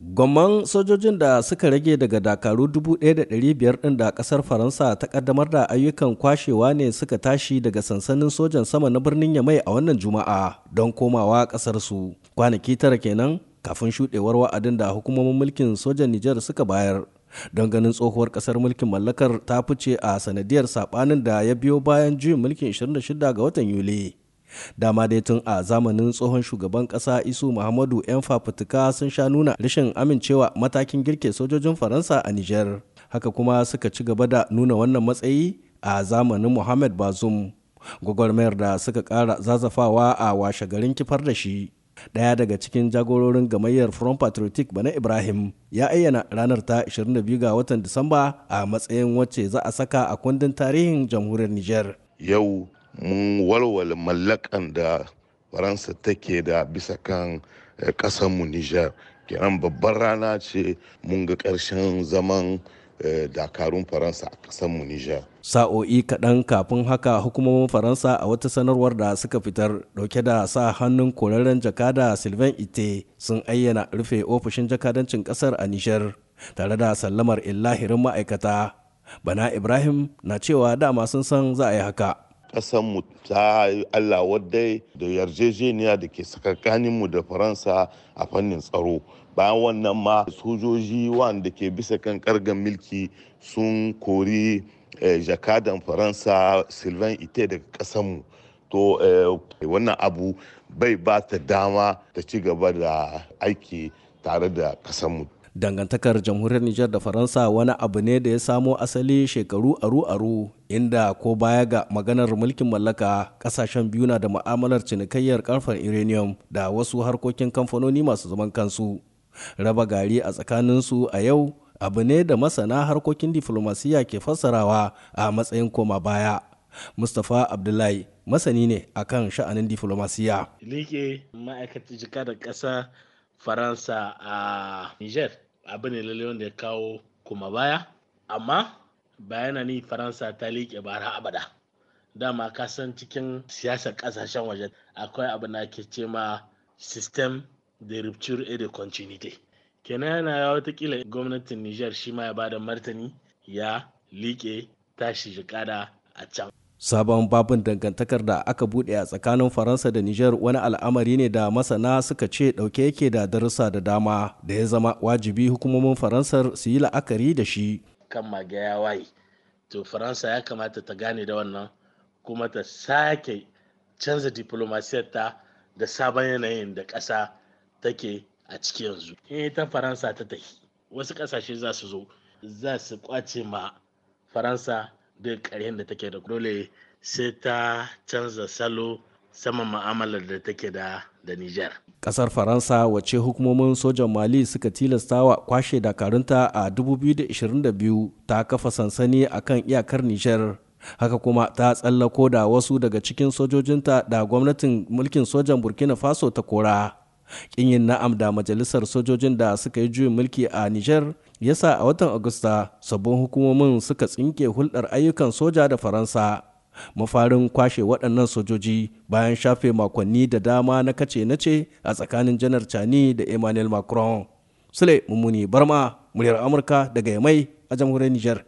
Gwamman sojojin da suka rage daga dakaru 1,500 ɗin da ƙasar Faransa ta ƙaddamar da ayyukan kwashewa ne suka tashi daga sansanin sojan sama na birnin Yamai a wannan Juma'a don komawa ƙasarsu. Kwanaki tara kenan kafin shuɗewar wa'adin da hukumomin mulkin sojan Nijar suka bayar. Don ganin tsohuwar ƙasar mulkin mallakar ta fice a sanadiyar saɓanin da ya biyo bayan juyin mulkin 26 ga watan Yuli. Dama dai tun a zamanin tsohon shugaban kasa isu muhammadu 'yan fafutuka sun sha nuna rashin amincewa matakin girke sojojin faransa a niger haka kuma suka ci gaba da nuna wannan matsayi a zamanin muhammad bazum gwagwarmayar da suka kara zazafawa a washe garin kifar da shi. Daya daga cikin jagororin gamayyar front patriotic bana ibrahim ya ayyana ranar ta 22 ga watan disamba a matsayin wacce za a saka a kundin tarihin jamhuriyar niger yau mun walwala mallakan da faransa take da bisa kan mu niger. Kenan babbar rana ce mun ga ƙarshen zaman dakarun faransa a ƙasarmu niger. Sa'o'i kaɗan kafin haka hukumomin faransa a wata sanarwar da suka fitar ɗauke da sa hannun koraren jakada sylvain ite sun ayyana rufe ofishin jakadancin ƙasar a niger tare da sallamar illahirin ma'aikata. Bana ibrahim na cewa dama sun san za a yi haka. Mu ta Allah wadai da yarjejeniya da ke mu da Faransa a fannin tsaro. Bayan wannan ma sojoji wanda ke bisa kan kargan milki sun kori jakadan Faransa Sylvain Ite daga ƙasanmu. To wannan abu bai ba ta dama ta ci gaba da aiki tare da ƙasanmu. dangantakar jamhuriyar Nijar da Faransa wani abu ne da ya samo asali shekaru aru-aru inda ko baya ga maganar mulkin mallaka ƙasashen biyu na da ma'amalar cinikayyar karfan uranium da wasu harkokin kamfanoni masu zaman kansu. Raba gari a tsakaninsu a yau abu ne da masana harkokin diflomasiya ke fassarawa a matsayin koma baya. Mustapha abdullahi masani ne akan sha'anin diflomasiya like ma'aikatar jika da ƙasa faransa a niger abu ne lalle wanda ya kawo kuma baya. Amma bayana ni faransa ta liƙe bara abada. Dama ka san cikin siyasar ƙasashen waje akwai abu na ke ce ma system de rupture et de continuité. Kenan yana ya wataƙila gwamnatin niger shi ma ya ba da martani ya liƙe tashi jikada a can. Sabon babin dangantakar da aka buɗe a tsakanin faransa da niger wani al'amari ne da masana suka ce ɗauke yake da darussa da dama da ya zama wajibi hukumomin faransar su yi la'akari da shi. Kan magaya waye. To faransa ya kamata ta gane da wannan kuma ta sake canza diplomasiyar ta da sabon yanayin da ƙasa take a ciki yanzu. In ita faransa ta tafi. Wasu ƙasashe za su zo za su ƙwace ma faransa duk ƙaryen da take da dole sai ta canza salo saman ma'amalar da take da da Nijar. Kasar Faransa wace hukumomin sojan Mali suka tilastawa kwashe dakarunta a 2022 ta kafa sansani a kan iyakar Nijar. Haka kuma ta tsallako da wasu daga cikin sojojinta da gwamnatin mulkin sojan Burkina Faso ta kora. kin yin na'am da majalisar sojojin da suka yi juyin mulki a Nijar yasa a watan Agusta sabbin hukumomin suka tsinke hulɗar ayyukan soja da Faransa. Mafarin kwashe waɗannan sojoji bayan shafe makonni da dama na kace nace a tsakanin janar Chani da Emmanuel Macron. Sule Mummuni Barma, muryar Amurka daga Yamai a jamhuriyar Nijar.